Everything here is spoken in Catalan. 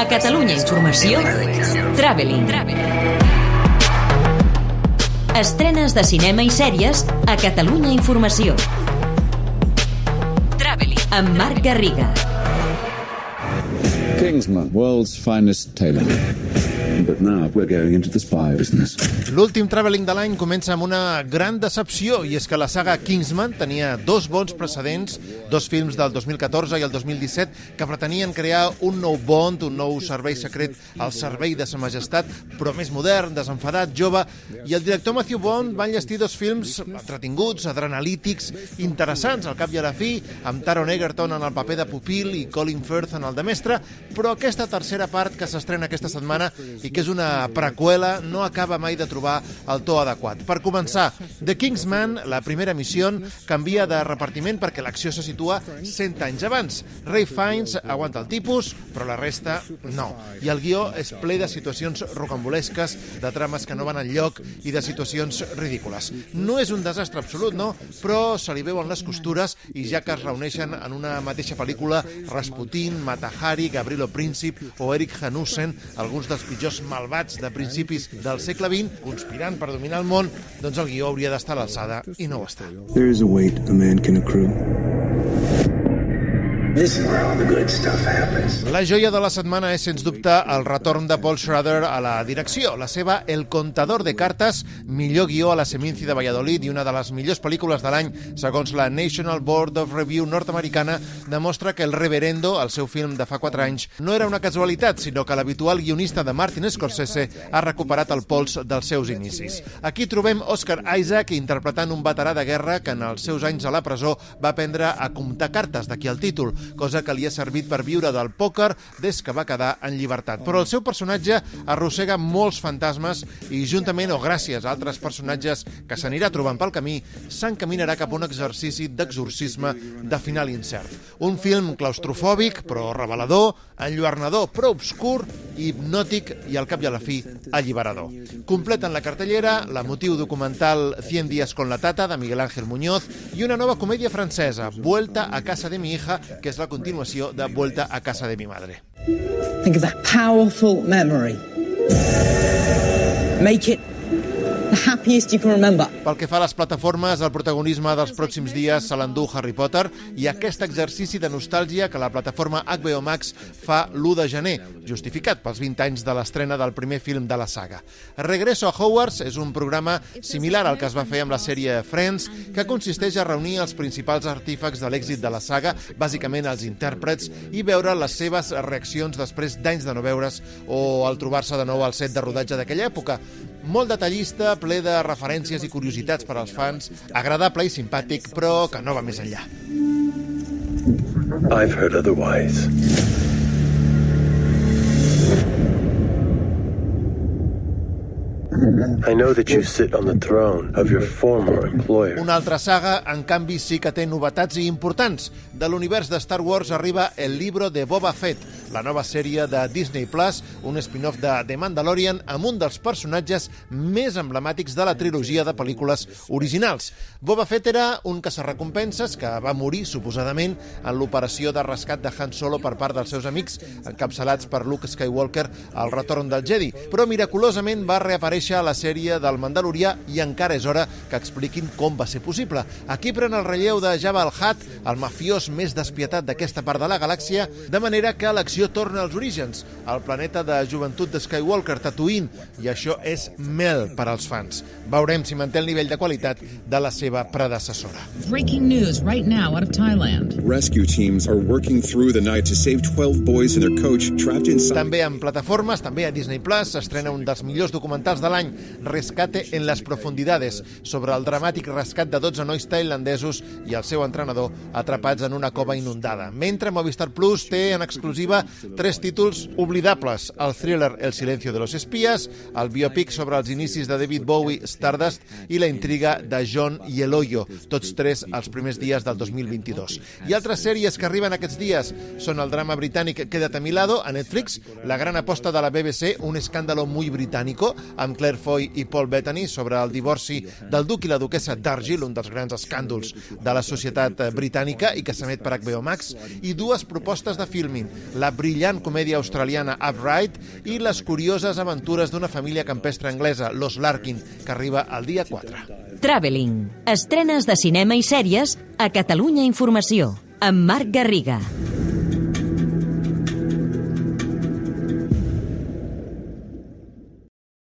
A Catalunya Informació, Traveling. Estrenes de cinema i sèries a Catalunya Informació. Traveling. Amb Marc Garriga. Kingsman, world's finest tailor. But now we're going into the spy business. L'últim Traveling de l'any comença amb una gran decepció i és que la saga Kingsman tenia dos bons precedents, dos films del 2014 i el 2017 que pretenien crear un nou Bond, un nou servei secret al servei de sa majestat, però més modern, desenfadat, jove, i el director Matthew Bond va enllestir dos films entretinguts, adrenalítics, interessants al cap i a la fi, amb Taron Egerton en el paper de pupil i Colin Firth en el de mestre, però aquesta tercera part que s'estrena aquesta setmana i que és una preqüela no acaba mai de trobar el to adequat. Per començar, The Kingsman, la primera missió, canvia de repartiment perquè l'acció se situa 100 anys abans. Ray Fiennes aguanta el tipus, però la resta no. I el guió és ple de situacions rocambolesques, de trames que no van al lloc i de situacions ridícules. No és un desastre absolut, no? Però se li veuen les costures i ja que es reuneixen en una mateixa pel·lícula Rasputin, Matahari, Gavrilo Príncip o Eric Hanussen, alguns dels pitjors malvats de principis del segle XX, conspirant per dominar el món, doncs el guió hauria d'estar a l'alçada i no ho està. There is a weight a man can accrue. La joia de la setmana és, sens dubte, el retorn de Paul Schrader a la direcció. La seva El contador de cartes, millor guió a la Seminci de Valladolid i una de les millors pel·lícules de l'any, segons la National Board of Review nord-americana, demostra que El reverendo, el seu film de fa 4 anys, no era una casualitat, sinó que l'habitual guionista de Martin Scorsese ha recuperat el pols dels seus inicis. Aquí trobem Oscar Isaac interpretant un veterà de guerra que en els seus anys a la presó va aprendre a comptar cartes, d'aquí el títol, cosa que li ha servit per viure del pòquer des que va quedar en llibertat. Però el seu personatge arrossega molts fantasmes i juntament o gràcies a altres personatges que s'anirà trobant pel camí, s'encaminarà cap a un exercici d'exorcisme de final incert. Un film claustrofòbic, però revelador, enlluernador, però obscur, hipnòtic i al cap i a la fi alliberador. Completen la cartellera l'emotiu documental 100 días con la tata de Miguel Ángel Muñoz i una nova comèdia francesa, Vuelta a casa de mi hija, que és la continuació de Vuelta a casa de mi madre. Think of that powerful memory. Make it the happiest you can remember. Pel que fa a les plataformes, el protagonisme dels pròxims dies se l'endú Harry Potter i aquest exercici de nostàlgia que la plataforma HBO Max fa l'1 de gener, justificat pels 20 anys de l'estrena del primer film de la saga. Regreso a Hogwarts és un programa similar al que es va fer amb la sèrie Friends, que consisteix a reunir els principals artífecs de l'èxit de la saga, bàsicament els intèrprets, i veure les seves reaccions després d'anys de no veure's o al trobar-se de nou al set de rodatge d'aquella època. Molt detallista, ple de referències i curiositats per als fans, agradable i simpàtic, però que no va més enllà. I've heard otherwise. I know that you sit on the throne of your former employer. Una altra saga, en canvi, sí que té novetats i importants. De l'univers de Star Wars arriba El libro de Boba Fett, la nova sèrie de Disney Plus, un spin-off de The Mandalorian amb un dels personatges més emblemàtics de la trilogia de pel·lícules originals. Boba Fett era un caçarrecompenses que va morir, suposadament, en l'operació de rescat de Han Solo per part dels seus amics, encapçalats per Luke Skywalker al retorn del Jedi, però miraculosament va reaparèixer a la sèrie del Mandalorià i encara és hora que expliquin com va ser possible. Aquí pren el relleu de Jabba el Hutt, el mafiós més despietat d'aquesta part de la galàxia, de manera que l'acció torna als orígens, al planeta de joventut de Skywalker, Tatooine, i això és mel per als fans. Veurem si manté el nivell de qualitat de la seva predecessora. Breaking news right now out of Thailand. Rescue teams are working through the night to save 12 boys and their coach trapped inside. També en plataformes, també a Disney Plus, s'estrena un dels millors documentals de l'any, Rescate en les profundidades, sobre el dramàtic rescat de 12 nois tailandesos i el seu entrenador atrapats en una cova inundada. Mentre Movistar Plus té en exclusiva tres títols oblidables, el thriller El silencio de los espías, el biopic sobre els inicis de David Bowie, Stardust, i la intriga de John i el Hoyo, tots tres als primers dies del 2022. I altres sèries que arriben aquests dies són el drama britànic Quédate a mi lado, a Netflix, la gran aposta de la BBC, un escàndalo muy británico, amb Claire Foy i Paul Bettany sobre el divorci del duc i la duquesa d'Argyll, un dels grans escàndols de la societat britànica i que s'emet per HBO Max, i dues propostes de filming, la brillant comèdia australiana Upright i les curioses aventures d'una família campestre anglesa, Los Larkin, que arriba el dia 4. Traveling. Estrenes de cinema i sèries a Catalunya Informació, amb Marc Garriga.